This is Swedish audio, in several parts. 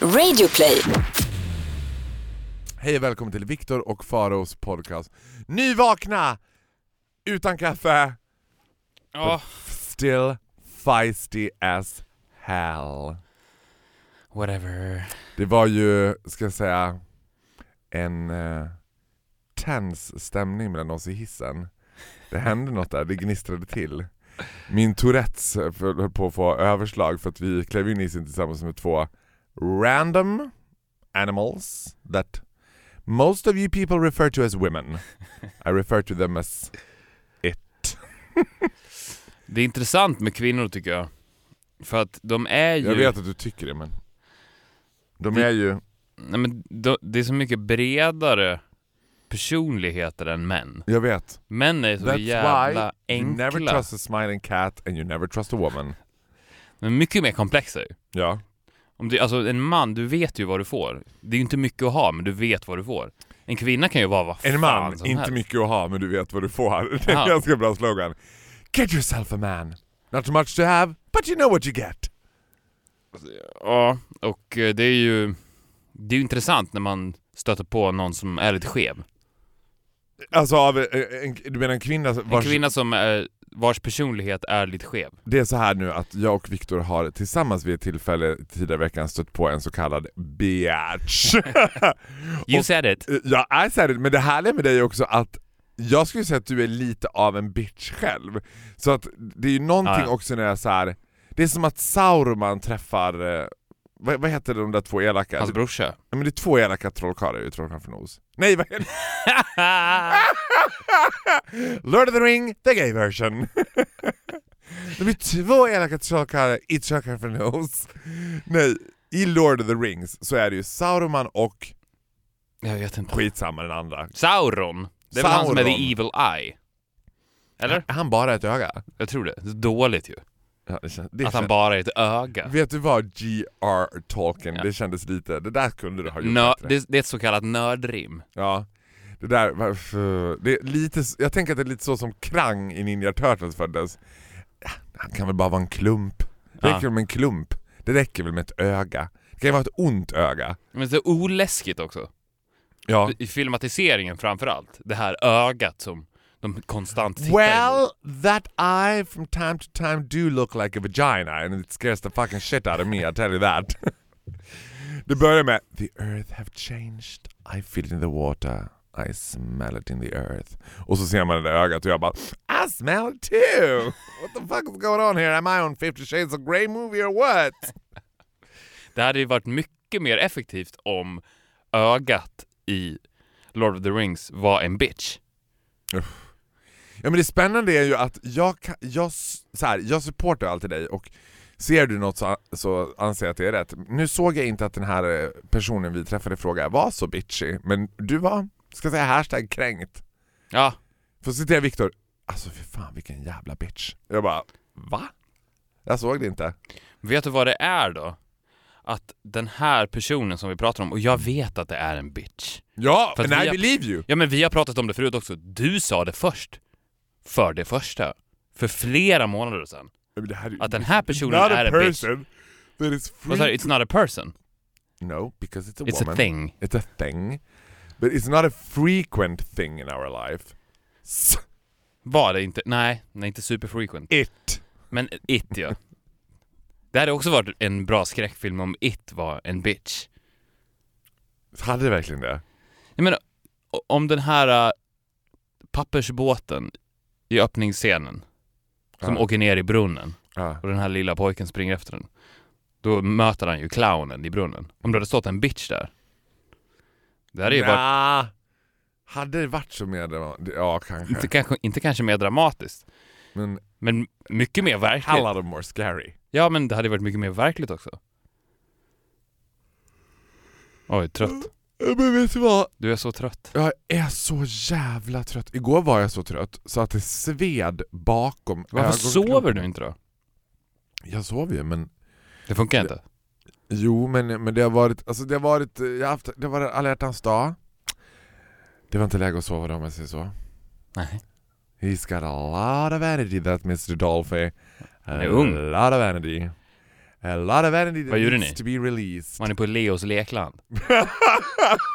Radioplay. Hej och välkommen till Viktor och Faros podcast. Nyvakna! Utan kaffe, Ja, still feisty as hell. whatever. Det var ju, ska jag säga, en uh, tens stämning mellan oss i hissen. Det hände något där, det gnistrade till. Min Tourettes höll på att få överslag för att vi klev in i hissen tillsammans med två random animals that most of you people refer to as women. I refer to them as it. Det är intressant med kvinnor tycker jag. För att de är ju... Jag vet att du tycker det men de Det- är ju, Nej, men de, det är så mycket bredare personligheter än män. jag vet. Män är så That's jävla why you never trust a smiling cat and you never trust a woman. Men mycket mer komplexa ju. Ja. Om du, alltså en man, du vet ju vad du får. Det är ju inte mycket att ha, men du vet vad du får. En kvinna kan ju vara vad fan En man, som inte helst. mycket att ha men du vet vad du får. Det är en ganska bra slogan. Get yourself a man. Not too much to have, but you know what you get. Ja, och eh, det är ju... Det är ju intressant när man stöter på någon som är lite skev. Alltså av, eh, en, du menar en kvinna En vars, kvinna som är, vars personlighet är lite skev. Det är så här nu att jag och Viktor har tillsammans vid ett tillfälle tidigare i veckan stött på en så kallad bitch. You Och- said it. Ja, I said it, men det härliga med dig är också att jag skulle säga att du är lite av en bitch själv. Så att det är ju någonting Ja, också när jag så här. det är som att Sauron träffar, eh, vad, vad heter de där två elaka? Hans brorsa. ja, men det är två elaka trollkarlar i Trollkarlen från Oz. Nej vad det? Lord of the Ring, the gay version. Det är två elaka trollkarlar i Trollkarlen från Oz. Nej, i Lord of the Rings så är det ju Sauron och Jag vet inte. skitsamma den andra. Sauron. Det är väl han som är the evil eye? Eller? Är han bara ett öga? Jag tror det. Det dåligt ju. Ja, det känns, det Att han bara är ett öga. Vet du vad G.R. Tolkien, Ja. det kändes lite, det där kunde du ha gjort Nö, det, det är ett så kallat nördrim. Ja, det där, varför- det är lite, jag tänker att det är lite så som Krang i Ninja Turtles föddes. Ja, Han kan väl bara vara en klump. Det räcker väl med en klump? Det räcker väl med ett öga? Det kan ju vara ett ont öga. Men det är oläskigt också. Ja. I filmatiseringen framförallt. Det här ögat som de konstant tittar Well, that eye from time to time do look like a vagina and it scares the fucking shit out of me, I tell you that. Det börjar med The earth have changed, I feel it in the water, I smell it in the earth. Och så ser man det där ögat och jag bara I smell it too! What the fuck is going on here? Am I on 50 shades of Grey movie or what? Det hade ju varit mycket mer effektivt om ögat i Lord of the Rings var en bitch. Ja men det spännande är ju att jag, kan- jag, så här, jag supportar alltid dig och ser du något så, så anser jag att det är rätt. Nu såg jag inte att den här eh, personen vi träffade fråga var så bitchy, men du var, ska säga hashtag kränkt. Ja, För att citera Viktor, alltså för fan vilken jävla bitch. Jag bara, va? Jag såg det inte. vet du vad det är då? Att den här personen som vi pratar om, och jag vet att det är en bitch. Ja, För men I har- believe you! Ja men vi har pratat om det förut också. Du sa det först. För det första. För flera månader sedan. Är, Att den här personen not är a en bitch. person that is free... Du? It's not a person. No, because it's a It's woman. a thing. It's a thing. But it's not a frequent thing in our life. S- Var det inte? Nej, nej inte super frequent. It. Men It ja. Det hade också varit en bra skräckfilm om It var en bitch. Hade det verkligen det? Jag menar, om den här äh, pappersbåten i öppningsscenen som Ja. åker ner i brunnen Ja. och den här lilla pojken springer efter den. Då möter han ju clownen i brunnen. Om det hade stått en bitch där. Det hade ju varit, Nja, Hade det varit så mer dramatiskt? Ja, kanske. inte kanske, inte kanske mer dramatiskt, Men men mycket mer verkligt. lot of more scary. Ja, men det hade varit mycket mer verkligt också. Oj, trött. Men vet du vad? Du är så trött. Jag är så jävla trött. Igår var jag så trött så att det sved bakom Varför sover du inte då? Jag sov ju men Det funkar inte. Jo men, men det har varit, alltså det har varit, jag har haft, det varit alla hjärtans dag. Det var inte läge att sova då om jag säger så. Nej. He's got a lot of energy that Mr Dolphy. A lot of energy. A lot of energy that Vad gjorde needs ni? to be released. Man är på Leos lekland.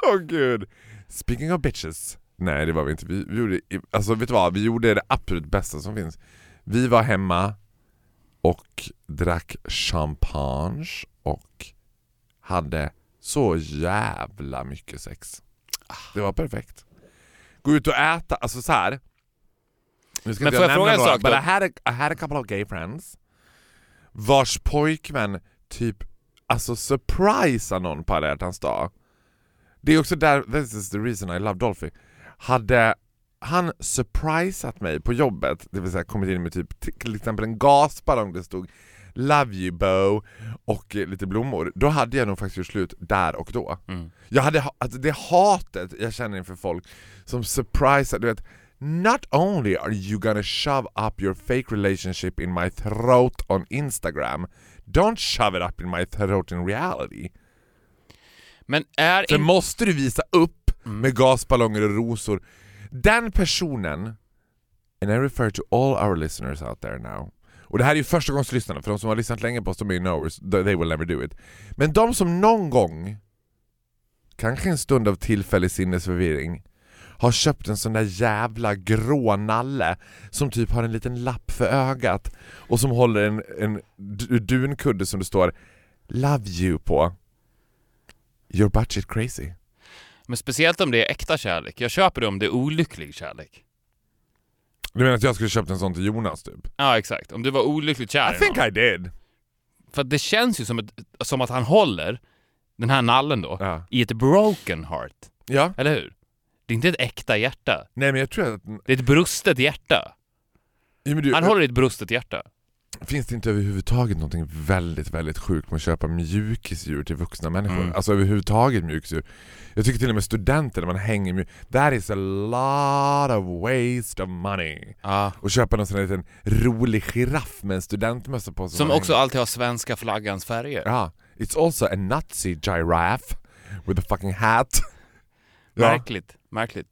Åh gud. Speaking of bitches. Nej det var vi inte. Vi, vi gjorde, alltså vet du vad? Vi gjorde det absolut bästa som finns. Vi var hemma och drack champagne och hade så jävla mycket sex. Det var perfekt. Gå ut och äta, alltså så här. Nu ska Men inte får jag fråga en några, sak då? But I had, a, I had a couple of gay friends vars pojkvän typ alltså surprisa någon på alla hjärtans dag. Det är också där, this is the reason I love Dolphy. Hade han surprisat mig på jobbet, det vill säga kommit in med typ till exempel en gasballong där det stod Love you Bo och lite blommor, då hade jag nog faktiskt gjort slut där och då. Mm. Jag hade, ha- alltså det hatet jag känner inför folk som surprisar, du vet Not only are you gonna shove up your fake relationship in my throat on Instagram Don't shove it up in my throat in reality. Men är Sen inte... måste du visa upp Mm. med gasballonger och rosor. Den personen, and I refer to all our listeners out there now, och det här är ju första gångs lyssnarna, för de som har lyssnat länge på oss, de är ju knowers, they will never do it. Men de som någon gång, kanske en stund av tillfällig sinnesförvirring, har köpt en sån där jävla grå nalle som typ har en liten lapp för ögat och som håller en, en dunkudde som det står 'Love you' på. You're batshit crazy. Men speciellt om det är äkta kärlek. Jag köper det om det är olycklig kärlek. Du menar att jag skulle köpt en sån till Jonas typ? Ja, exakt. Om du var olyckligt kär I think någon. I did. För det känns ju som, ett, som att han håller den här nallen då Ja. i ett broken heart. ja. Eller hur? Det är inte ett äkta hjärta. Nej men jag tror att... Det är ett brustet hjärta. Ja, du, Han håller i ett brustet hjärta. Finns det inte överhuvudtaget någonting väldigt, väldigt sjukt med att köpa mjukisdjur till vuxna människor? Mm. Alltså överhuvudtaget mjukisdjur. Jag tycker till och med studenter när man hänger mjuk... That is a lot of waste of money. Ja. Och köpa någon sån här liten rolig giraff med en studentmössa på. Som man också hänger- alltid har svenska flaggans färger. Ja. It's also a Nazi giraffe with a fucking hat. Ja. Märkligt. Märkligt.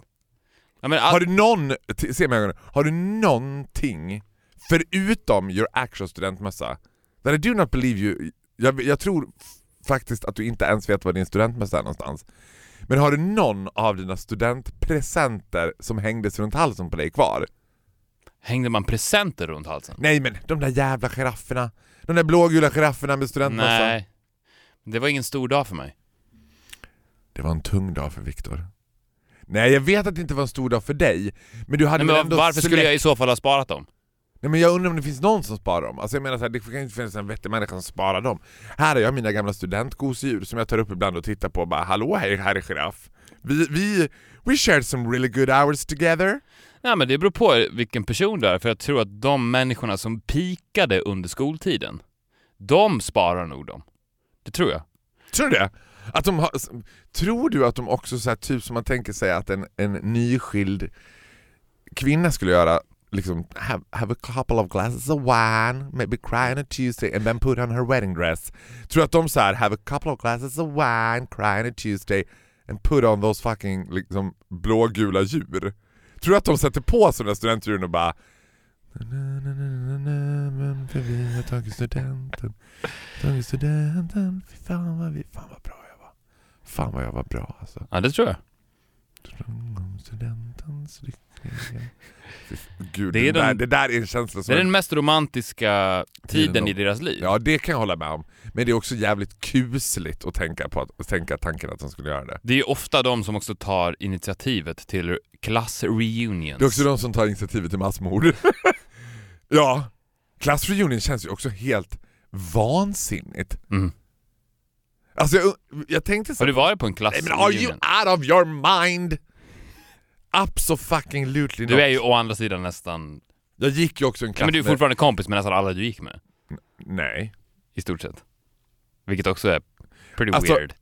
Ja, men all... Har du någon, se mig i ögonen, har du någonting förutom your actual studentmössa? That I do not believe you, jag, jag tror faktiskt att du inte ens vet var din studentmössa är någonstans. Men har du någon av dina studentpresenter som hängdes runt halsen på dig kvar? Hängde man presenter runt halsen? Nej men de där jävla girafferna, de där blågula girafferna med studentmössa. Nej. Det var ingen stor dag för mig. Det var en tung dag för Viktor. Nej jag vet att det inte var en stor dag för dig, men du hade Nej, väl men ändå varför skulle jag i så fall ha sparat dem? Nej men jag undrar om det finns någon som sparar dem. Alltså jag menar så här, det kan inte finnas en vettig människa som sparar dem. Här har jag mina gamla studentgosedjur som jag tar upp ibland och tittar på och bara Hallå hej, här är giraff. Vi, vi, we shared some really good hours together. Nej men det beror på vilken person du är, för jag tror att de människorna som pikade under skoltiden, de sparar nog dem. Det tror jag. Tror du det? Att de har, tror du att de också så här, typ som man tänker sig att en, en nyskild kvinna skulle göra liksom have, have a couple of glasses of wine, maybe cry on a Tuesday and then put on her wedding dress. Tror du att de så här have a couple of glasses of wine, cry on a Tuesday and put on those fucking liksom blågula djur? Tror du att de sätter på sig de där studentdjuren och bara men för vi har tagit studenten, tagit studenten, fy fan vad, vi, fan vad bra. Fan vad jag var bra alltså. Ja, det tror jag. Gud, Det det, är där, den- det där är en känsla Det som... är den mest romantiska tiden Tiden i deras liv. Ja det kan jag hålla med om. Men det är också jävligt kusligt att tänka, på att, tänka tanken att de skulle göra det. Det är ju ofta de som också tar initiativet till klassreunions. Det är också de som tar initiativet till massmord. ja, Class Reunion känns ju också helt vansinnigt. Mm. Alltså jag, jag tänkte så Har du varit på en Nej men are you out of your mind? Absolutely Du är ju å andra sidan nästan... Jag gick ju också en Ja, klass men du är med- fortfarande kompis med nästan alla du gick med. Nej. I stort sett. Vilket också är pretty Alltså, weird.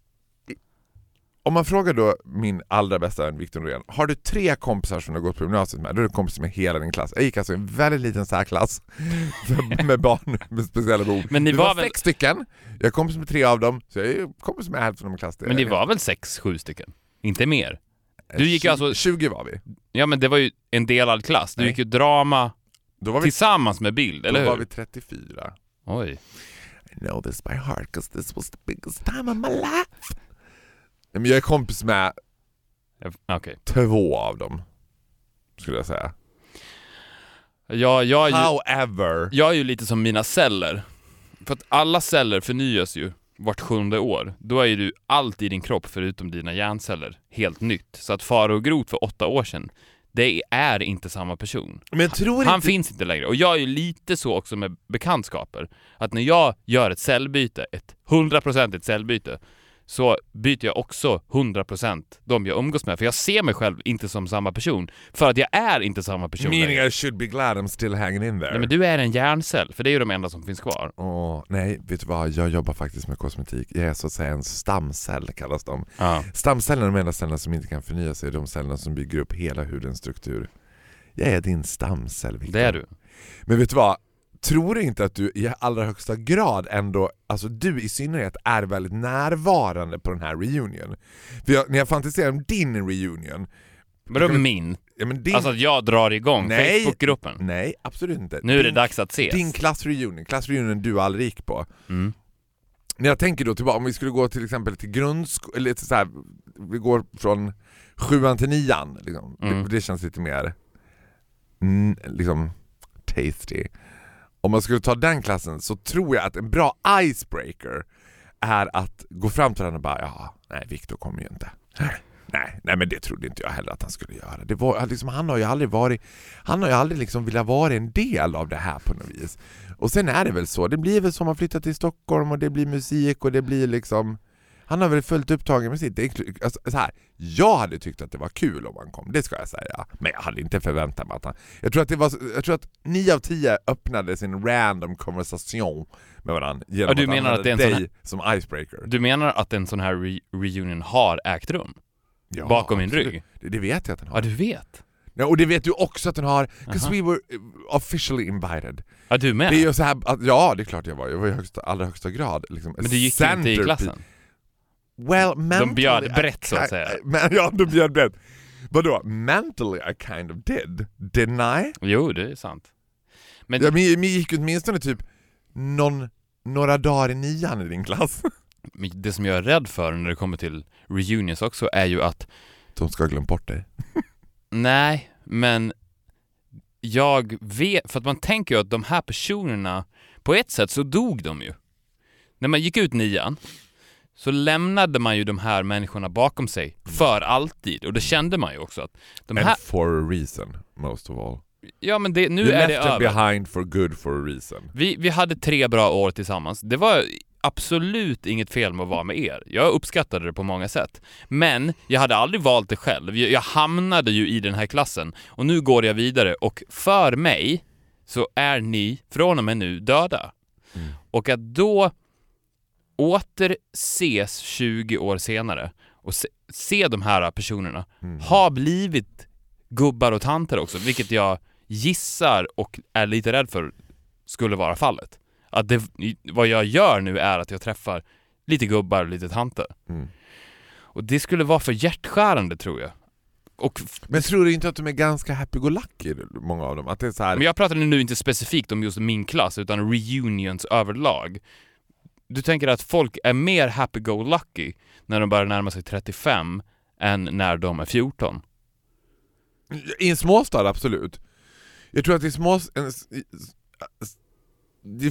Om man frågar då min allra bästa vän Viktor Norén, har du tre kompisar som du har gått på gymnasiet med, då är du kompis med hela din klass. Jag gick alltså i en väldigt liten särklass med barn med speciella behov. Men ni det var var väl- sex stycken, jag är kompis med tre av dem, så jag är kompis med hälften av min klass. Men det var väl sex, sju stycken? Inte mer? du gick ju 20, alltså- 20 var vi. Ja men det var ju en delad klass. Du Nej. gick ju drama vi, tillsammans med bild, eller då var hur? vi 34. Oj. know this by heart because this was the biggest time of my life. Men jag är kompis med Okej. två av dem, skulle jag säga. Jag, jag, är ju, However, jag är ju lite som mina celler. För att alla celler förnyas ju vart sjunde år. Då är ju du allt i din kropp förutom dina hjärnceller helt nytt. Så att Faro Groth för åtta år sedan, det är inte samma person. men tror Han inte... finns inte längre. Och jag är ju lite så också med bekantskaper. Att när jag gör ett cellbyte, ett hundraprocentigt cellbyte, så byter jag också 100% de jag umgås med. För jag ser mig själv inte som samma person. För att jag är inte samma person Meaning. I should be glad I'm still hanging in there. Nej men du är en hjärncell, för det är ju de enda som finns kvar. Åh, nej, vet du vad? Jag jobbar faktiskt med kosmetik. Jag är så att säga en stamcell kallas de. Ja. Stamcellerna är de enda cellerna som inte kan förnya sig, de cellerna som bygger upp hela hudens struktur. Jag är din stamcell Victor. Det är du. Men vet du vad? Tror du inte att du i allra högsta grad ändå, alltså du i synnerhet, är väldigt närvarande på den här reunion? För jag, när jag fantiserar om din reunion, Vadå min? ja men din... Alltså att jag drar igång Nej. Facebookgruppen. nej, absolut inte. Nu är det din, dags att ses. Din klassreunion, klassreunion du aldrig gick på. Mm. Men jag tänker då tillbaka, om vi skulle gå till exempel till grundskolan, eller så här, vi går från sjuan till nian, liksom. Mm. det, det känns lite mer mm, liksom tasty. Om man skulle ta den klassen så tror jag att en bra icebreaker är att gå fram till den och bara ja, nej Viktor kommer ju inte. Nej, nej men det trodde inte jag heller att han skulle göra. Det var, liksom, han har ju aldrig varit, han har ju aldrig liksom velat vara en del av det här på något vis. Och sen är det väl så, det blir väl som att flytta till Stockholm och det blir musik och det blir liksom han har väl fullt upptagen med sitt. Det är, alltså, så här, jag hade tyckt att det var kul om han kom, det ska jag säga. Men jag hade inte förväntat mig att han... Jag tror att, det var, jag tror att 9 av 10 öppnade sin random konversation med varandra genom Ja, du att menar att det är en dig som icebreaker. Du menar att en sån här re- reunion har ägt rum? Ja, bakom min rygg? Det, det vet jag att den har. Ja, du vet. Ja, och det vet du också att den har, 'cause Aha. we were uh, officially invited. Ja, du med. Det är ju så här, att, ja det är klart jag var, jag var i högsta, allra högsta grad liksom, Men du gick inte i klassen. Well, mentally bjöd I brett, så att säga. Men, ja, de bjöd brett. Vadå? Mentally I kind of did. Didn't I? Jo, det är sant. Men Ja, men gick åtminstone typ någon, några dagar i nian i din klass. Det som jag är rädd för när det kommer till reunions också är ju att, De ska ha glömt bort dig. nej, men jag vet, för att man tänker ju att de här personerna, på ett sätt så dog de ju. När man gick ut nian så lämnade man ju de här människorna bakom sig för alltid och det kände man ju också att de här, And for a reason, most of all. ja men det, nu you är det över. behind for good for a reason. Vi, vi hade tre bra år tillsammans. Det var absolut inget fel med att vara med er. Jag uppskattade det på många sätt. Men jag hade aldrig valt det själv. Jag, jag hamnade ju i den här klassen och nu går jag vidare och för mig så är ni från och med nu döda. Mm. Och att då åter ses 20 år senare och se, se de här personerna Mm. ha blivit gubbar och tanter också, vilket jag gissar och är lite rädd för skulle vara fallet. Att det, vad jag gör nu är att jag träffar lite gubbar och lite tanter. Mm. Och det skulle vara för hjärtskärande tror jag. Och, Men tror du inte att de är ganska happy-go-lucky, många av dem? Att det är så här, men jag pratar nu inte specifikt om just min klass, utan reunions överlag. Du tänker att folk är mer happy-go-lucky när de börjar närma sig 35 än när de är 14? I en småstad, absolut. Jag tror att i små... en-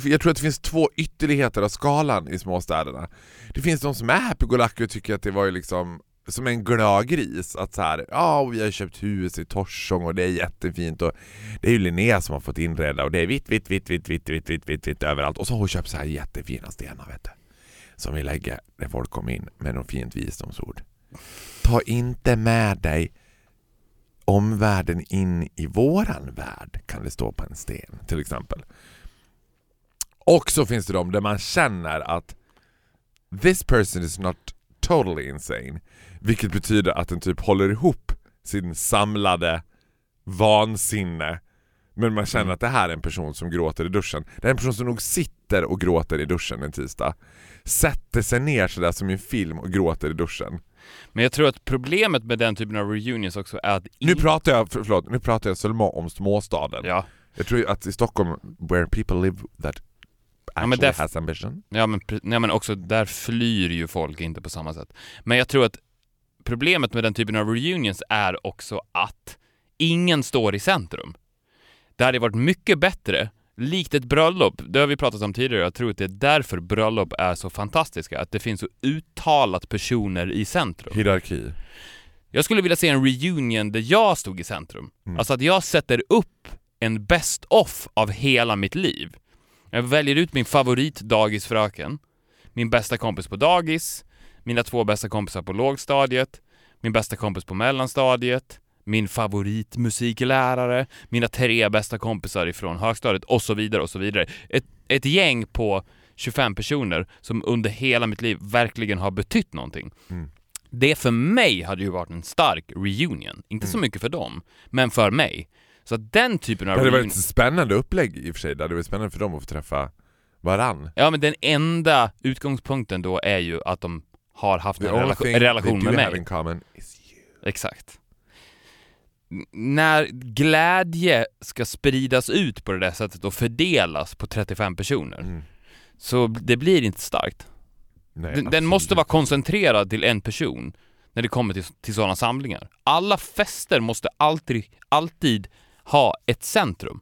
Jag tror att det finns två ytterligheter av skalan i småstäderna. Det finns de som är happy-go-lucky och tycker att det var ju liksom som en glad gris. Att så här, ja och vi har köpt hus i Torsång och det är jättefint och det är ju Linnea som har fått inreda och det är vitt, vitt, vitt, vitt, vitt, vitt, vitt, vitt, vitt överallt. Och så har hon köpt så här jättefina stenar vet du. Som vi lägger när folk kommer in med något fint visdomsord. Ta inte med dig omvärlden in i våran värld kan det stå på en sten till exempel. Och så finns det de där man känner att this person is not totally insane. Vilket betyder att den typ håller ihop sin samlade vansinne. Men man känner Mm. att det här är en person som gråter i duschen. Det är en person som nog sitter och gråter i duschen en tisdag. Sätter sig ner sådär som i en film och gråter i duschen. Men jag tror att problemet med den typen av reunions också är att... Nu pratar jag, för- förlåt, nu pratar jag seulement om småstaden. Ja, Jag tror att i Stockholm, where people live that actually def- has ambition. Ja men, nej, men också där flyr ju folk inte på samma sätt. Men jag tror att problemet med den typen av reunions är också att ingen står i centrum. Det hade varit mycket bättre, likt ett bröllop, det har vi pratat om tidigare, jag tror att det är därför bröllop är så fantastiska, att det finns så uttalat personer i centrum. Hierarki. Jag skulle vilja se en reunion där jag stod i centrum. Mm. Alltså att jag sätter upp en best off av hela mitt liv. Jag väljer ut min favoritdagisfröken, min bästa kompis på dagis, mina två bästa kompisar på lågstadiet, min bästa kompis på mellanstadiet, min favoritmusiklärare, mina tre bästa kompisar ifrån högstadiet och så vidare och så vidare. Ett, ett gäng på 25 personer som under hela mitt liv verkligen har betytt någonting. Mm. Det för mig hade ju varit en stark reunion. Inte så mycket för dem, men för mig. Så att den typen Det av hade reunion... varit ett spännande upplägg i och för sig, det hade varit spännande för dem att få träffa varann. Ja men den enda utgångspunkten då är ju att de har haft en only relation, med mig. in common is you. Exakt. N- När glädje ska spridas ut på det där sättet och fördelas på 35 personer, Mm. så det blir inte starkt. Nej, Den, den måste vara koncentrerad till en person när det kommer till, till sådana samlingar. Alla fester måste alltid, alltid ha ett centrum.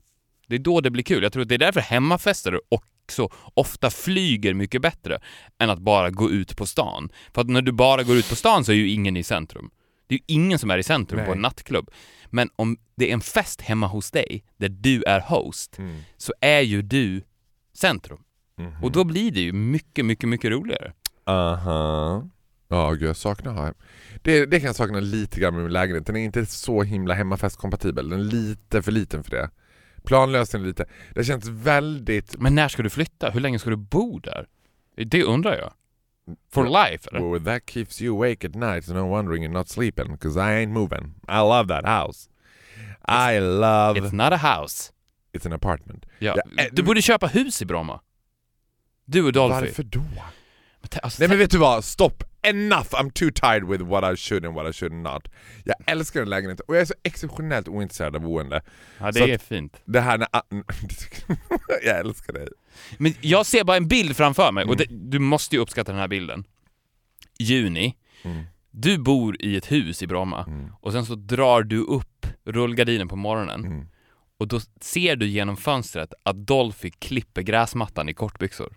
Det är då det blir kul. Jag tror att det är därför hemmafester också ofta flyger mycket bättre än att bara gå ut på stan. För att när du bara går ut på stan så är ju ingen i centrum. Det är ju ingen som är i centrum på Nej. en nattklubb. Men om det är en fest hemma hos dig, där du är host, Mm. så är ju du centrum. Mhm. Och då blir det ju mycket, mycket, mycket roligare. Aha. Ja, gud jag saknar här. Det, det kan jag sakna lite grann med min lägenhet. Den är inte så himla hemmafestkompatibel. Den är lite för liten för det. Planlösningen är lite. Det känns väldigt... Men när ska du flytta? Hur länge ska du bo där? Det undrar jag. For life eller? Well, that keeps you awake at night, no wondering you're not sleeping, because I ain't moving. I love that house. I love... It's not a house. It's an apartment. Ja. Ja, eh, Du borde köpa hus i Bromma. Du och Dolphy. Varför då? Men Alltså, Nej men vet du vad, stopp! Enough! I'm too tired with what I should and what I should not. Jag älskar den lägenheten och jag är så exceptionellt ointresserad av boende. ja, så det att- är fint. Det här när... jag älskar dig. Men jag ser bara en bild framför mig och Mm. det, du måste ju uppskatta den här bilden. Juni. Mm. Du bor i ett hus i Bromma Mm. och sen så drar du upp rullgardinen på morgonen Mm. och då ser du genom fönstret att Dolphy klipper gräsmattan i kortbyxor.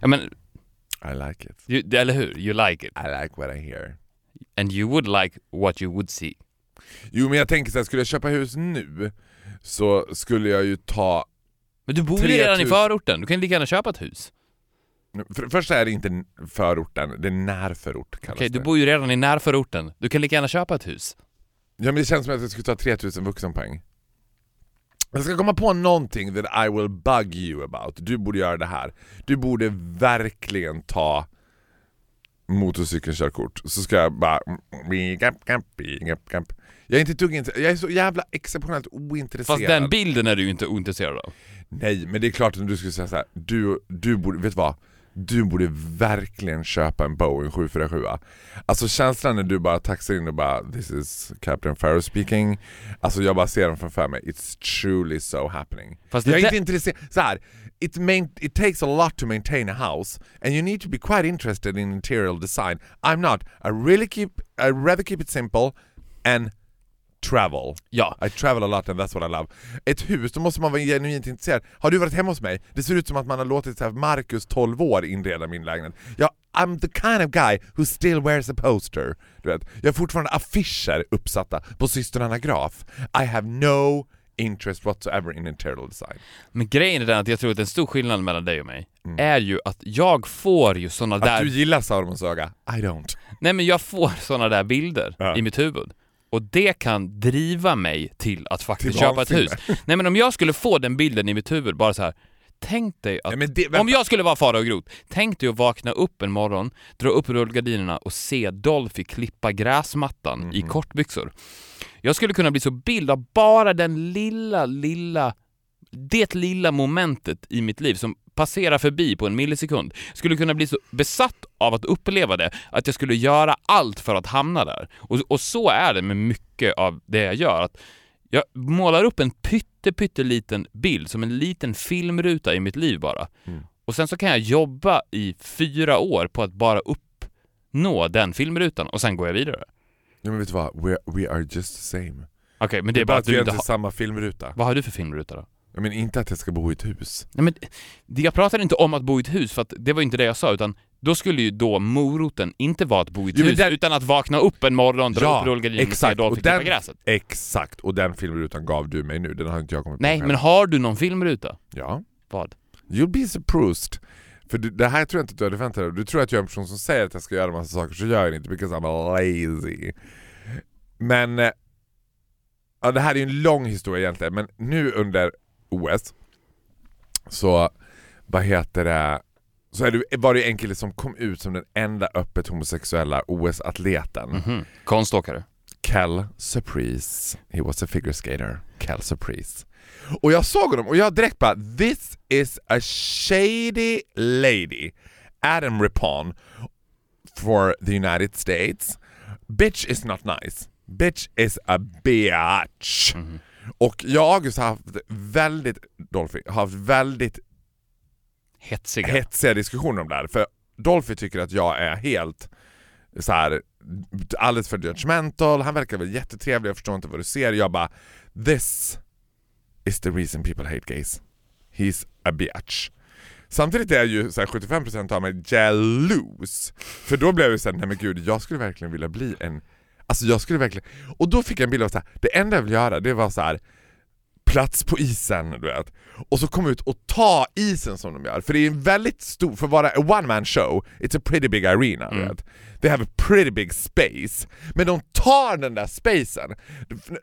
Ja men, I like it. you, eller hur? You like it. I like what I hear. And you would like what you would see. Jo men jag tänker så här, skulle jag köpa hus nu så skulle jag ju ta... Men du bor ju redan i 3000. förorten, du kan lika gärna köpa ett hus. För det första är det inte förorten, det är närförort kallas Okej, du det. bor ju redan i närförorten, du kan lika gärna köpa ett hus. Ja men det känns som att jag skulle ta 3000 vuxenpoäng. Jag ska komma på någonting that I will bug you about. Du borde göra det här. Du borde verkligen ta motorcykelkörkort. Så ska jag bara... Jag är inte dugg. Jag är så jävla exceptionellt ointresserad. Fast den bilden är du ju inte ointresserad av. Nej, men det är klart att du skulle säga så här. Du, du borde, vet du vad? Du borde verkligen köpa en Boeing 747 Alltså känslan när du bara taxar in och bara This is Captain Farrow speaking. Alltså jag bara ser dem framför mig. It's truly so happening. Fast Jag är inte intresserad, så här, it, main, it takes a lot to maintain a house and you need to be quite interested in interior design. I'm not, I really keep, I rather keep it simple and travel Ja. I travel a lot and that's what I love. Ett hus, då måste man vara genuint intresserad. Har du varit hemma hos mig? Det ser ut som att man har låtit så här Marcus 12 år inreda min lägenhet. Ja, I'm the kind of guy who still wears a poster. Du vet, jag har fortfarande affischer uppsatta på systrarna Graf. I have no interest whatsoever in interior design. Men grejen är den att jag tror att en stor skillnad mellan dig och mig är ju att jag får ju såna Mm. Att där... du gillar Saurons öga, I don't. Nej men jag får såna där bilder Ja. i mitt huvud. Och det kan driva mig till att faktiskt Till köpa ett hus. Nej men om jag skulle få den bilden i mitt huvud, bara så här. Tänk dig att... Ja, det. Om jag skulle vara Farao Groth, tänk dig att vakna upp en morgon, dra upp rullgardinerna och se Dolphy klippa gräsmattan i Mhm. kortbyxor. Jag skulle kunna bli så bild av bara den lilla, lilla, det lilla momentet i mitt liv som passerar förbi på en millisekund. Skulle kunna bli så besatt av att uppleva det att jag skulle göra allt för att hamna där. Och, och så är det med mycket av det jag gör. Att Jag målar upp en pytte, pytteliten bild, som en liten filmruta i mitt liv bara. Mm. Och sen så kan jag jobba i fyra år på att bara uppnå den filmrutan och sen går jag vidare. Ja, men vet du vad? We, we are just the same. Okej, men det är bara att vi du inte har... samma filmruta. Vad har du för filmruta då? Jag menar inte att jag ska bo i ett hus. Nej men, det- jag pratade inte om att bo i ett hus, för att det var inte det jag sa, utan då skulle ju då moroten inte vara att bo i ett Jo, men hus, den- utan att vakna upp en morgon, dra upp rullgardinen och se exakt. Dolphy Och den- klippa gräset. Exakt, och den filmrutan gav du mig nu, den har inte jag kommit på Nej, själv. men har du någon filmruta? Ja. Vad? You'll be surprised. För du, det här tror jag inte att du hade förväntat dig. Du tror att jag är en person som säger att jag ska göra massa saker, så gör jag det inte because I'm lazy. Men, eh, ja det här är ju en lång historia egentligen, men nu under OS så, vad heter det, så är det, var det en kille som kom ut som den enda öppet homosexuella OS-atleten. Mhm. Konståkare? Cal Surprise. He was a figure skater. Cal Surprise. Och jag såg honom och jag direkt bara This is a shady lady. Adam Rippon for the United States. Bitch is not nice. Bitch is a bitch. Mhm. Och jag och August har haft väldigt, Dolphy, har haft väldigt Hetsiga? hetsiga diskussioner om det här. För Dolphy tycker att jag är helt så här alldeles för judgmental, han verkar väl jättetrevlig, jag förstår inte vad du ser. Jag bara This is the reason people hate gays. He's a bitch. Samtidigt är ju så här, 75% av mig jealous. För då blev jag såhär, nej men gud jag skulle verkligen vilja bli en Alltså jag skulle verkligen... Och då fick jag en bild av så här, det enda jag vill göra det var så här plats på isen, du vet. Och så komma ut och ta isen som de gör. För det är en väldigt stor, för att vara a one man show, it's a pretty big arena, du Mm. vet. They have a pretty big space. Men de tar den där spacen,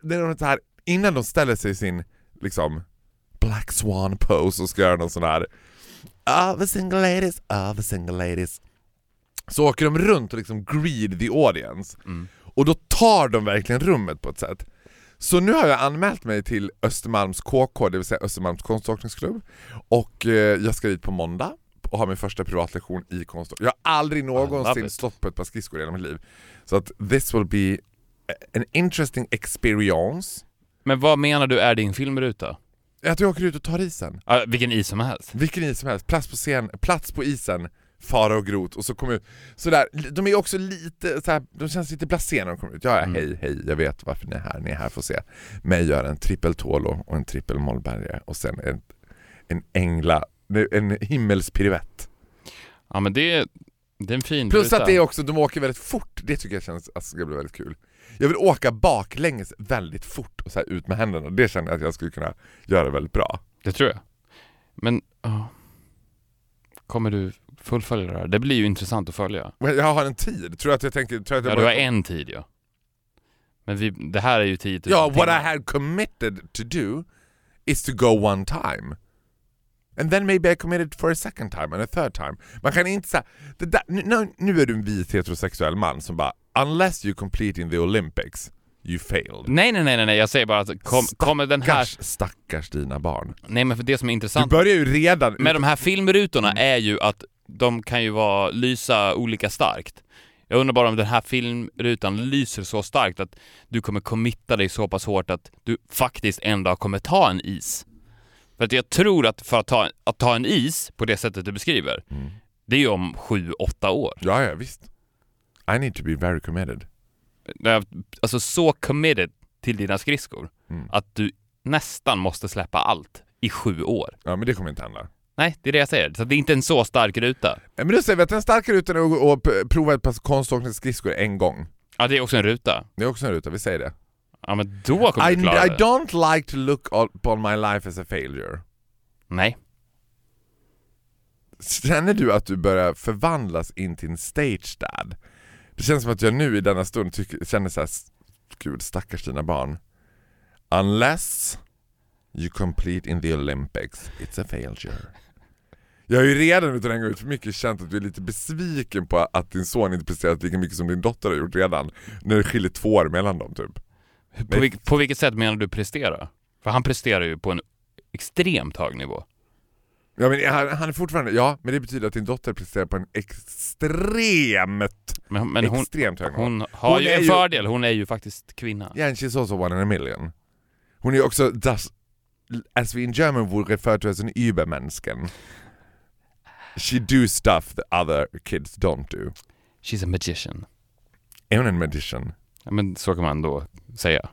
det är så här, innan de ställer sig i sin liksom Black Swan pose och ska göra någon sån här All the single ladies, all the single ladies. Så åker de runt och liksom greed the audience. Mm. Och då tar de verkligen rummet på ett sätt. Så nu har jag anmält mig till Östermalms KK, det vill säga Östermalms konståkningsklubb. Och eh, jag ska dit på måndag och ha min första privatlektion i konståkning. Jag har aldrig någonsin stått på ett par skridskor i hela mitt liv. Så att this will be an interesting experience. Men vad menar du är din filmruta? Att jag åker ut och tar isen. Ah, vilken is som helst? Vilken is som helst, plats på scen, plats på isen, fara och grot och så kommer ut sådär, de är också lite såhär, de känns lite blasé när de kommer ut. Ja, Mm. hej, hej, jag vet varför ni är här, ni är här för att se mig göra en trippel Tolo och en trippel Mollberga och sen en, en ängla, en himmelspiruett. Ja men det är, det är en fin Plus att det är också, de åker väldigt fort, det tycker jag känns, alltså, ska bli väldigt kul. Jag vill åka baklänges väldigt fort och så här ut med händerna, det känner jag att jag skulle kunna göra väldigt bra. Det tror jag. Men, ja. Kommer du fullfölja det här? Det blir ju intressant att följa. Men Jag har en tid, tror jag att jag tänker, tror jag att jag Ja, du har en tid ja. Men vi, det här är ju 10 000 Ja, what I had committed to do is to go one time. And then maybe I committed for a second time and a third time. Man kan inte säga, nu, nu är du en vit heterosexuell man som bara unless you complete in the Olympics, you failed. Nej, nej, nej, nej, jag säger bara att kom, kommer den här... Stackars, stackars dina barn. Nej men för det som är Du intressant börjar ju redan... med de här filmrutorna är ju att de kan ju vara, lysa olika starkt. Jag undrar bara om den här filmrutan lyser så starkt att du kommer committa dig så pass hårt att du faktiskt en dag kommer ta en is. För att jag tror att för att ta, att ta en is på det sättet du beskriver, Mm. det är ju om sju, åtta år. Ja, ja, visst. I need to be very committed. Alltså så committed till dina skridskor Mm. att du nästan måste släppa allt i sju år. Ja, men det kommer inte hända. Nej, det är det jag säger. Så det är inte en så stark ruta. Men då säger vi att den starkare rutan är att prova ett par konståkningsskridskor en gång. Ja, det är också en ruta. Det är också en ruta, vi säger det. Ja, men då kommer I, du klara I det. don't like to look upon my life as a failure. Nej. Känner du att du börjar förvandlas in till en stage dad? Det känns som att jag nu i denna stund tycker, känner såhär, gud stackars dina barn. Unless you complete in the Olympics, it's a failure. Jag har ju redan utan att hänga ut för mycket känt att du är lite besviken på att din son inte presterat lika mycket som din dotter har gjort redan. När det skiljer två år mellan dem typ. På, vilk, på vilket sätt menar du prestera? För han presterar ju på en extremt hög nivå. Ja men han, han är fortfarande, ja men det betyder att din dotter presterar på en extremt, Men, men hon, extremt hög nivå. hon har Hon ju en ju- fördel, hon är ju faktiskt kvinna. Yeah, and she's also one in a million. Hon är också, das, as we in German would refer to as an Übermensken. She do stuff that other kids don't do. She's a magician. Är hon en magician? Ja, men så kan man då säga.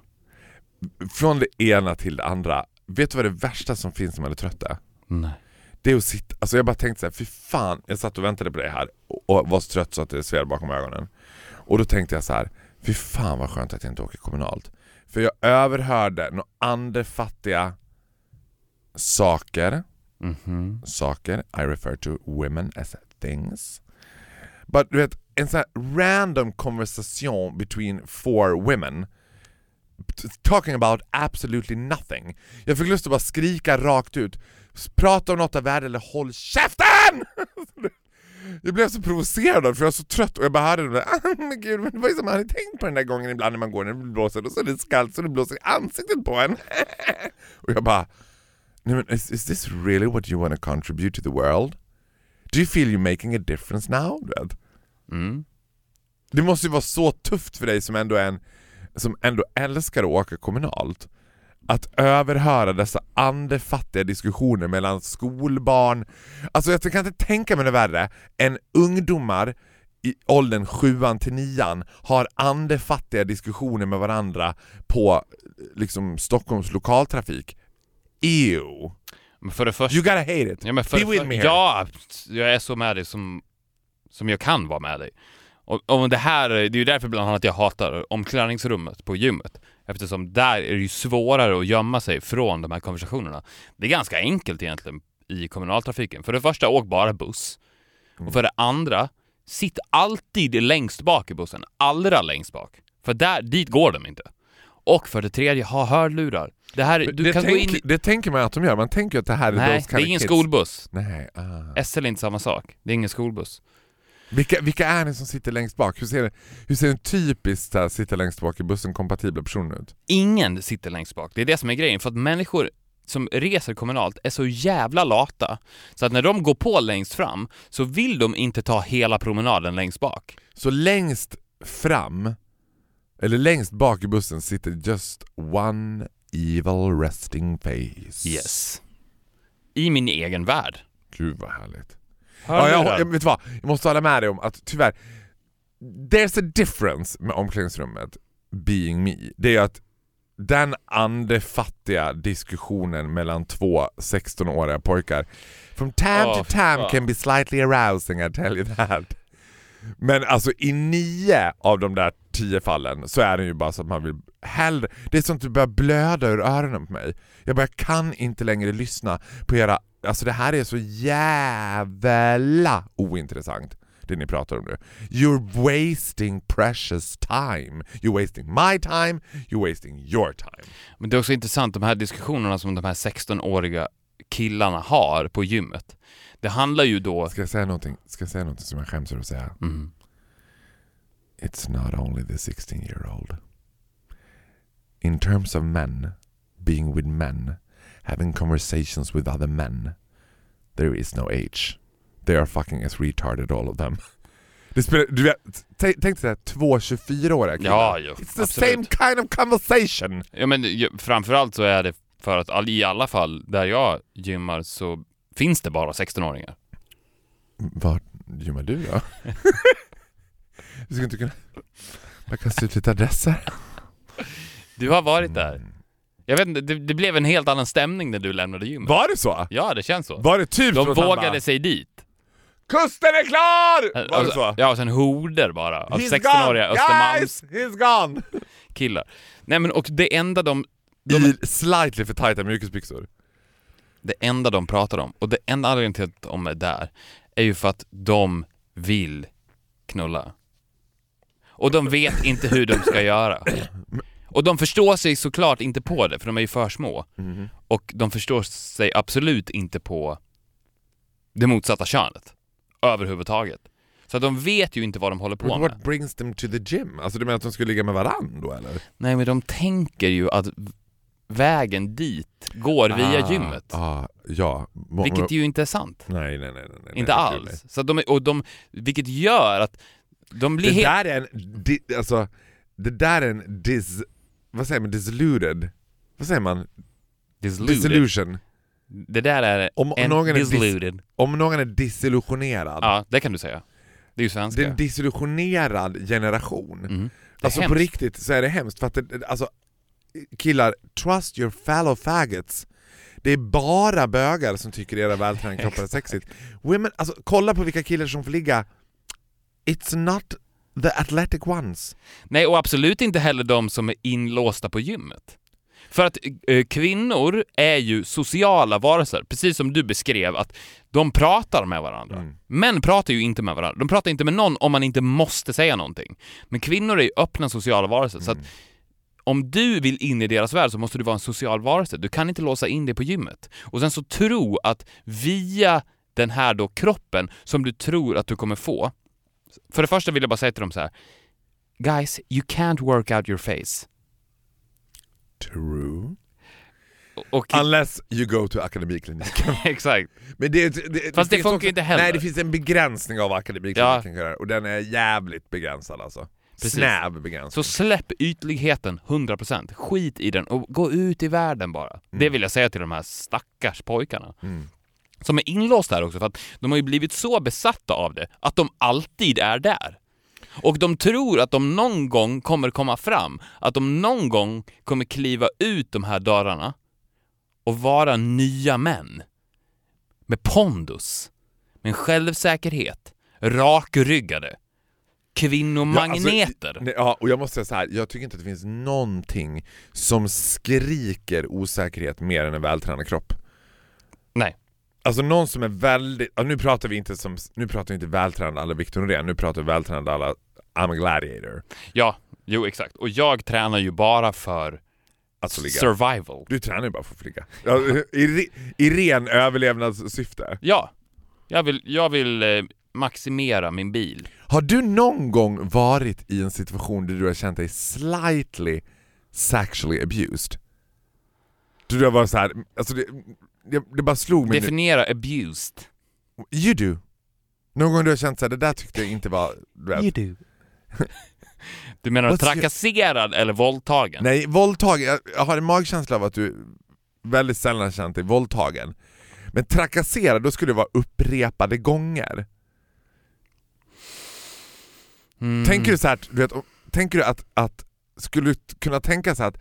Från det ena till det andra. Vet du vad det värsta som finns när man är trött är? Nej. Det är att sitta, alltså jag bara tänkte såhär, fy fan, jag satt och väntade på dig här och, och var så trött så att det sved bakom ögonen. Och då tänkte jag så här, fy fan vad skönt att jag inte åker kommunalt. För jag överhörde några andefattiga saker, Mhm. saker, I refer to women as things. But du vet, en sån här random conversation between four women talking about absolutely nothing. Jag fick lust att bara skrika rakt ut. Prata om något av värde eller håll käften! Jag blev så provocerad för jag var så trött och jag bara hörde det där, "Ah, men gud, men det var ju som man hade tänkt på den där gången ibland när man går när det blåser och så är det skallt så det blåser i ansiktet på en. och jag bara, Nej, men is, is this really what you want to contribute to the world? Do you feel you're making a difference now? Mm. Det måste ju vara så tufft för dig som ändå, är en, som ändå älskar att åka kommunalt att överhöra dessa andefattiga diskussioner mellan skolbarn. Alltså jag kan inte tänka mig det värre än ungdomar i åldern 7 till 9 har andefattiga diskussioner med varandra på liksom Stockholms lokaltrafik. Ew. Men för det första... You gotta hate it. Ja, men för, Be with me here. ja, jag är så med dig som, som jag kan vara med dig. Och, och det här, det är ju därför bland annat jag hatar omklädningsrummet på gymmet. Eftersom där är det ju svårare att gömma sig från de här konversationerna. Det är ganska enkelt egentligen i kommunaltrafiken. För det första, åk bara buss. Och för det andra, sitt alltid längst bak i bussen. Allra längst bak. För där, dit går de inte. Och för det tredje, ha hörlurar. Det här, du det, kan tänk, gå in det tänker man att de gör, man tänker att det här är Nej, det är ingen kids. skolbuss. Nej, ah. SL är inte samma sak. Det är ingen skolbuss. vilka, vilka är det som sitter längst bak? Hur ser, hur ser en typisk här, sitta längst bak i bussen kompatibla person ut? Ingen sitter längst bak. Det är det som är grejen. För att människor som reser kommunalt är så jävla lata. Så att när de går på längst fram så vill de inte ta hela promenaden längst bak. Så längst fram, eller längst bak i bussen sitter just one evil resting face. Yes. I min egen värld. Gud vad härligt. Hör Ja, jag, jag, vet du vad? jag måste hålla med dig om att tyvärr, there's a difference med omklädningsrummet being me. Det är att den andefattiga diskussionen mellan två 16-åriga pojkar from time Åh, to time can be slightly arousing, I tell you that. Men alltså i nio av de där tio fallen så är det ju bara så att man vill hellre... Det är som att du börjar blöda ur öronen på mig. Jag bara kan inte längre lyssna på era... Alltså det här är så jävla ointressant det ni pratar om nu. You're wasting precious time. You're wasting my time, you're wasting your time. Men det är också intressant, de här diskussionerna som de här 16-åriga killarna har på gymmet. Det handlar ju då... Ska jag säga någonting, ska jag säga någonting som jag skäms över att säga? Mm. It's not only the 16 year old. In terms of men, being with men, having conversations with other men, there is no age. They are fucking as retarded all of them. Det spelar, du vet, tänk dig två 24-åriga killar. Ja, jo, It's the absolut. same kind of conversation! Ja men framförallt så är det för att all, i alla fall där jag gymmar så finns det bara 16-åringar. Vart gymmar du då? du skulle inte kunna... Man kan se ut lite adresser. Du har varit där. Mm. Jag vet inte, det, det blev en helt annan stämning när du lämnade gymmet. Var det så? Ja, det känns så. Var det typ De så vågade bara, sig dit. Kusten är klar! Var det Alltså, så? Ja, och sen horder bara av He's 16-åriga gone! Östermalmskillar. Guys, he's gone! Nej men och det enda de, de, I slightly för tajta mjukisbyxor. det enda de pratar om, och det enda anledningen till att de är där, är ju för att de vill knulla. Och de vet inte hur de ska göra. Och de förstår sig såklart inte på det, för de är ju för små. Och de förstår sig absolut inte på det motsatta könet. Överhuvudtaget. Så de vet ju inte vad de håller på But med. what brings them to the gym? Alltså du menar att de skulle ligga med varann då eller? Nej men de tänker ju att vägen dit går via Ah, gymmet. Ah, ja. Må- Vilket ju inte är sant. Nej, nej, nej. nej, nej Inte nej, alls. Så att de, är- och de, vilket gör att de blir Det helt... där är en, di, alltså, det där är en dis, vad säger man, diluted? vad säger man? Disiluded. Disillusion. Det där är Om en någon är dis-. Om någon är disillusionerad. Ja, det kan du säga. Det är ju Det svenska. är en disillusionerad generation. Mm. Det Alltså på hemskt. riktigt så är det hemskt för att det, alltså, killar, trust your fellow faggots. Det är bara bögar som tycker era vältränade kroppar är sexigt. Women, alltså kolla på vilka killar som får ligga. It's not the athletic ones. Nej, och absolut inte heller de som är inlåsta på gymmet. För att eh, kvinnor är ju sociala varelser, precis som du beskrev att de pratar med varandra. Mm. Män pratar ju inte med varandra. De pratar inte med någon om man inte måste säga någonting. Men kvinnor är ju öppna sociala varelser, så att Mm. Om du vill in i deras värld så måste du vara en social varelse. Du kan inte låsa in dig på gymmet. Och sen så tro att via den här då kroppen som du tror att du kommer få. För det första vill jag bara säga till dem så här. Guys, you can't work out your face. True. Och, Unless you go to akademikliniken. exakt. Men det, det, Fast det funkar också- inte heller. Nej det finns en begränsning av akademikliniken ja. och den är jävligt begränsad alltså. Precis. Snäv begränsning. Så släpp ytligheten 100%. Skit i den och gå ut i världen bara. Det vill jag säga till de här stackars pojkarna. Mm. Som är inlåsta här också för att de har ju blivit så besatta av det att de alltid är där. Och de tror att de någon gång kommer komma fram, att de någon gång kommer kliva ut de här dörrarna och vara nya män. Med pondus, med självsäkerhet, rakryggade, kvinnomagneter. Nej, ja, och jag måste säga så här. jag tycker inte att det finns någonting som skriker osäkerhet mer än en vältränad kropp. Nej. Alltså någon som är väldigt, ja, nu pratar vi inte som, nu pratar vi inte vältränad alla Victor Norén, nu pratar vi vältränad alla I'm a gladiator. Ja, jo exakt. Och jag tränar ju bara för Alltså ligga. survival. Du tränar ju bara för att flyga. Ja, i, I ren överlevnadssyfte. Ja, jag vill, jag vill eh, maximera min bil. Har du någon gång varit i en situation där du har känt dig slightly sexually abused? Du har varit så här, alltså det, det, det bara slog mig nu. Definiera abused. You do. Någon gång du har känt såhär, det där tyckte jag inte var... Du vet. do. Du menar What's trakasserad eller våldtagen? Nej, våldtagen, jag, jag har en magkänsla av att du väldigt sällan har känt dig våldtagen. Men trakasserad, då skulle det vara upprepade gånger. Mm. Tänker du så här, du vet, tänker du att, att skulle du kunna tänka sig att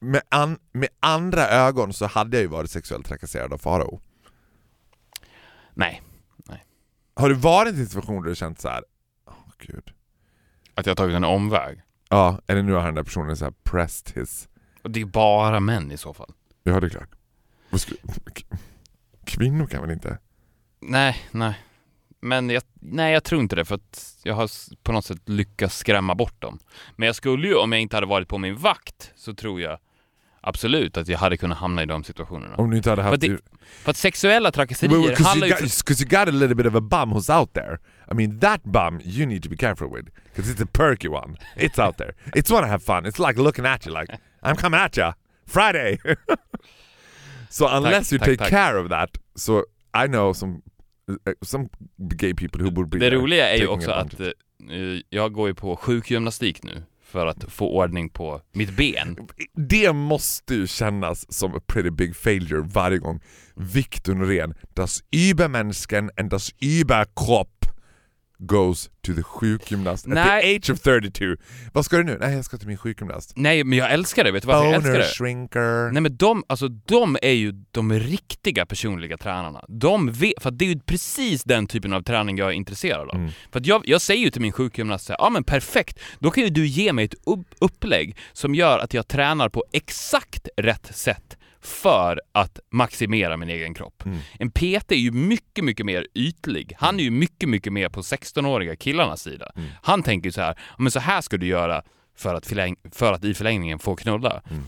med, an, med andra ögon så hade jag ju varit sexuellt trakasserad av Farao. Nej. Har du varit i en situation där du känt så här, åh gud. Att jag har tagit en omväg. Ja, eller nu har den där personen så här pressed his... Och det är bara män i så fall. Ja det är klart. Kvinnor kan väl inte? Nej, nej. Men jag, nej, jag tror inte det för att jag har på något sätt lyckats skrämma bort dem. Men jag skulle ju, om jag inte hade varit på min vakt, så tror jag absolut att jag hade kunnat hamna i de situationerna. Om du inte hade haft... För det- För att sexuella trakasserier Well, Because handlar ju... got, För, 'cause you got a little bit of a bum who's out there. I mean that bum you need to be careful with. Because it's a perky one. It's out there. It's wanna have fun. It's like looking at you like, I'm coming at you. Friday! so unless you tack, take tack. care of that, so I know some some gay people who would be det roliga är ju också att eh, jag går ju på sjukgymnastik nu för att få ordning på mitt ben. Det måste ju kännas som a pretty big failure varje gång Victor Norén, das Übermenschen and das Überkropp goes to the sjukgymnast at Nej. the age of 32. Vad ska du nu? Nej, jag ska till min sjukgymnast. Nej, men jag älskar det. Vet du varför jag älskar Boner det? shrinker. Nej men de, alltså de är ju de riktiga personliga tränarna. De vet, för det är ju precis den typen av träning jag är intresserad av. Mm. För jag, jag säger ju till min sjukgymnast så ja men perfekt, då kan ju du ge mig ett upp, upplägg som gör att jag tränar på exakt rätt sätt för att maximera min egen kropp. Mm. En PT är ju mycket, mycket mer ytlig. Han är ju mycket, mycket mer på 16-åriga killarnas sida. Mm. Han tänker så här, "Ja, men så här ska du göra för att, förläng- för att i förlängningen få knulla. Mm.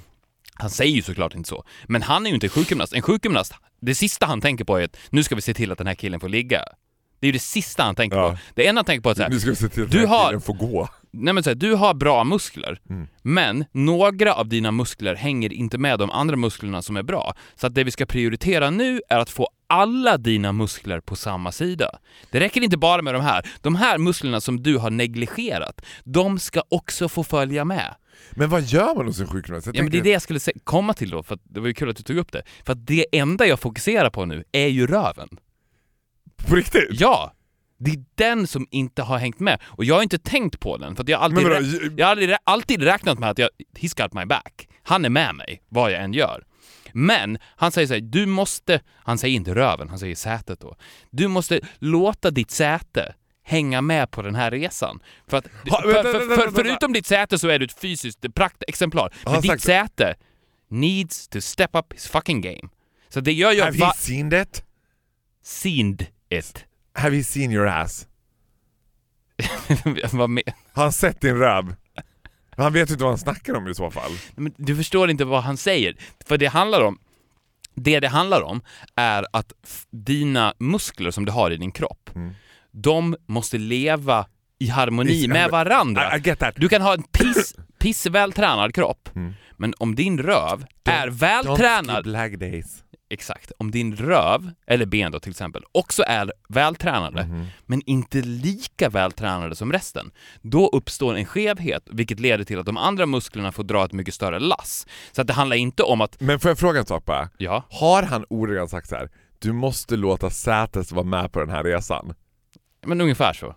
Han säger ju såklart inte så. Men han är ju inte sjukgymnast. En sjukgymnast, det sista han tänker på är att nu ska vi se till att den här killen får ligga. Det är ju det sista han tänker Ja. på. Det enda han tänker på är att så här, Nu ska vi se till att Du den här har- killen får gå. Nej men så här, du har bra muskler, Mm. men några av dina muskler hänger inte med de andra musklerna som är bra. Så att det vi ska prioritera nu är att få alla dina muskler på samma sida. Det räcker inte bara med de här. De här musklerna som du har negligerat, de ska också få följa med. Men vad gör man hos en sjukgymnast? Ja, men det är det jag skulle komma till då, för att det var ju kul att du tog upp det. För att det enda jag fokuserar på nu är ju röven. På riktigt? Ja! Det är den som inte har hängt med. Och jag har inte tänkt på den, för jag har alltid, vadå, rä- jag har alltid, alltid räknat med att jag, he's got my back. Han är med mig, vad jag än gör. Men han säger så här, du måste, han säger inte röven, han säger sätet då. Du måste låta ditt säte hänga med på den här resan. För att, Ha, vänta, för, för, vänta. förutom ditt säte så är du ett fysiskt praktexemplar. Men ditt sagt- säte needs to step up his fucking game. Så det gör jag... Have he seen it? seen it. Have he seen your ass? Vad? Har han sett din röv? Han vet inte vad han snackar om i så fall. Men du förstår inte vad han säger. För det handlar om, det det handlar om är att dina muskler som du har i din kropp, Mm. de måste leva i harmoni med varandra. I, I. Du kan ha en piss, piss vältränad kropp, Mm. men om din röv är Don't vältränad, skip lag days. Exakt, om din röv, eller ben då till exempel, också är vältränade, Mhm. men inte lika vältränade som resten, då uppstår en skevhet, vilket leder till att de andra musklerna får dra ett mycket större lass. Så att det handlar inte om att, Men får jag fråga en sak bara? ja, Har han ordagrant sagt så här? Du måste låta sätet vara med på den här resan. men ungefär så.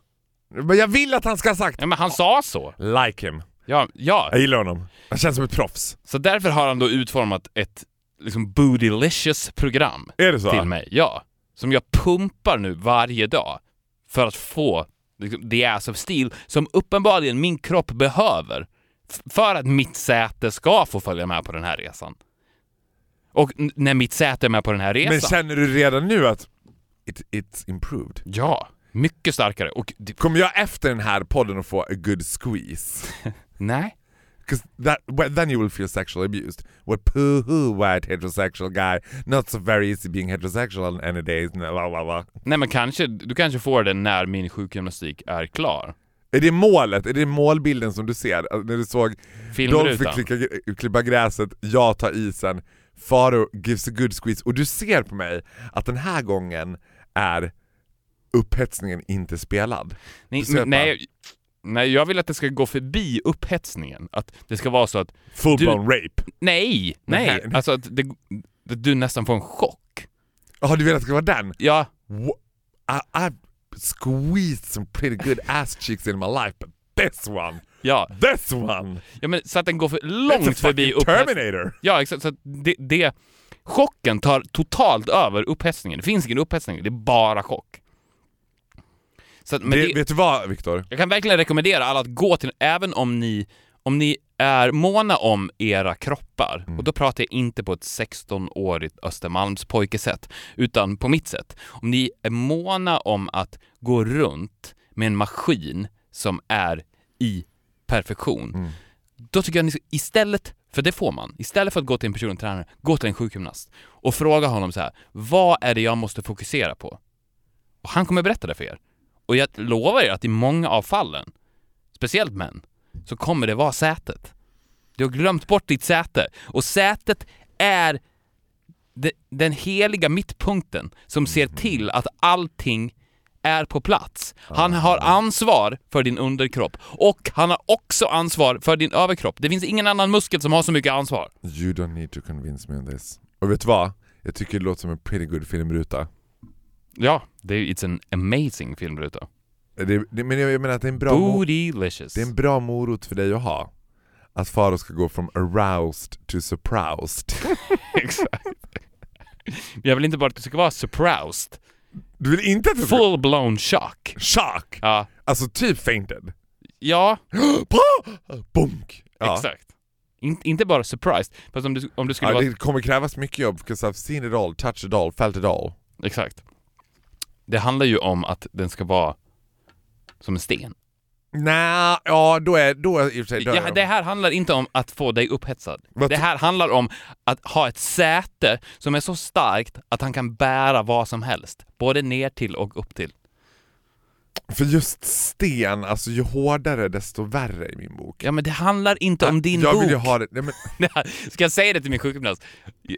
Men jag vill att han ska ha sagt Ja, men han sa så. like him. Ja, ja. Jag gillar honom. Han känns som ett proffs. Så därför har han då utformat ett liksom bootylicious program till mig. Ja. Som jag pumpar nu varje dag för att få liksom, the ass of steel som uppenbarligen min kropp behöver för att mitt säte ska få följa med på den här resan. Och när mitt säte är med på den här resan, Men känner du redan nu att it, it's improved? ja, mycket starkare. Och det, Kommer jag efter den här podden att få a good squeeze? nej, 'Cause that, well, then you will feel sexually abused. What poo white heterosexual guy, not so very easy being heterosexual any days. Blah, blah, blah. nej men kanske, du kanske får det när min sjukgymnastik är klar. Är det målet? Är det målbilden som du ser? Alltså, när du såg de fick klippa, klippa gräset, jag tar isen, Faro gives a good squeeze och du ser på mig att den här gången är upphetsningen inte spelad. Nej, nej, jag vill att det ska gå förbi upphetsningen. Att det ska vara så att, Full Du- blown rape. nej, nej, Nej. alltså att, det, att du nästan får en chock. Jaha, du vill att det ska vara den? Ja, Wha- I, I've squeezed some pretty good ass cheeks in my life, but this one, ja, this one, ja men så att den går för långt förbi upphetsningen. Terminator! Ja, exakt. Så att det, det, chocken tar totalt över upphetsningen. Det finns ingen upphetsning, det är bara chock. Så att, men det, det, vet du vad Viktor? Jag kan verkligen rekommendera alla att gå till även om ni, om ni är måna om era kroppar, Mm. och då pratar jag inte på ett 16-årigt Östermalmspojkesätt, utan på mitt sätt. Om ni är måna om att gå runt med en maskin som är i perfektion, Mm. då tycker jag ni ska, istället, för det får man, istället för att gå till en personlig tränare, gå till en sjukgymnast och fråga honom så här: vad är det jag måste fokusera på? Och han kommer berätta det för er. Och jag lovar er att i många av fallen, speciellt män, så kommer det vara sätet. Du har glömt bort ditt säte. Och sätet är de, den heliga mittpunkten som ser till att allting är på plats. Han har ansvar för din underkropp och han har också ansvar för din överkropp. Det finns ingen annan muskel som har så mycket ansvar. You don't need to convince me on this. Och vet du vad? Jag tycker det låter som en pretty good filmruta. Ja, det är, it's an amazing filmruta. Det, det, men jag menar att det är en bra Bootylicious. Det är en bra morot för dig att ha. Att Faro ska gå from aroused to surprised. Exakt. Jag vill inte bara att du ska vara surprised. Du vill inte att det ska... Full blown shock. Chock! Ja, Alltså typ fainted. ja Bunk! Ja. exakt. In, inte bara surprised, fast om du, om du skulle Ja, vara... det kommer krävas mycket jobb, because I've seen it all, touched it all, felt it all. Exakt. Det handlar ju om att den ska vara som en sten. Nej, ja då är, då är i och för sig Ja, de. det här handlar inte om att få dig upphetsad. Vad Det här handlar om att ha ett säte som är så starkt att han kan bära vad som helst. Både ner till och upp till. För just sten, alltså ju hårdare desto värre i min bok. Ja men det handlar inte om din jag bok. vill ju ha det, nej, men, Ska jag säga det till min sjukgymnast?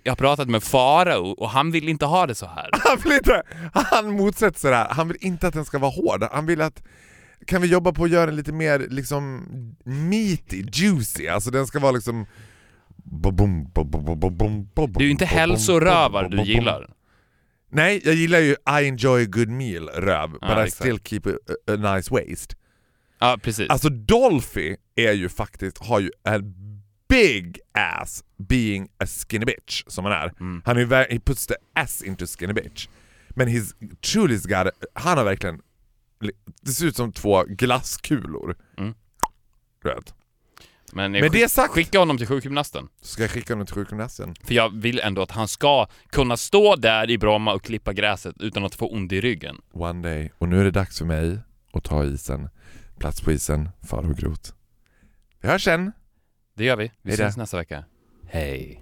Jag har pratat med Farao och han vill inte ha det så här. han vill inte, han motsätter sig det här, han vill inte att den ska vara hård, han vill att kan vi jobba på att göra den lite mer liksom meaty, juicy, alltså den ska vara liksom... Det är ju inte hälsorövar du gillar. Nej, jag gillar ju I enjoy a good meal röv, Ja, but I exakt. still keep a, a nice waist. Ja, precis. Alltså Dolphy är ju faktiskt, har ju en big ass being a skinny bitch som han är. Mm. Han är he puts the S into skinny bitch. Men he's truly got, han har verkligen, det ser ut som två glasskulor. Mm. Vet. Men, Med det sagt- skicka honom till sjukgymnasten. Ska jag skicka honom till sjukgymnasten. För jag vill ändå att han ska kunna stå där i Bromma och klippa gräset utan att få ont i ryggen. One day. Och nu är det dags för mig att ta isen. Plats på isen, Farao Groth. Vi hörs sen. Det gör vi. Vi Hej då. ses nästa vecka. Hej.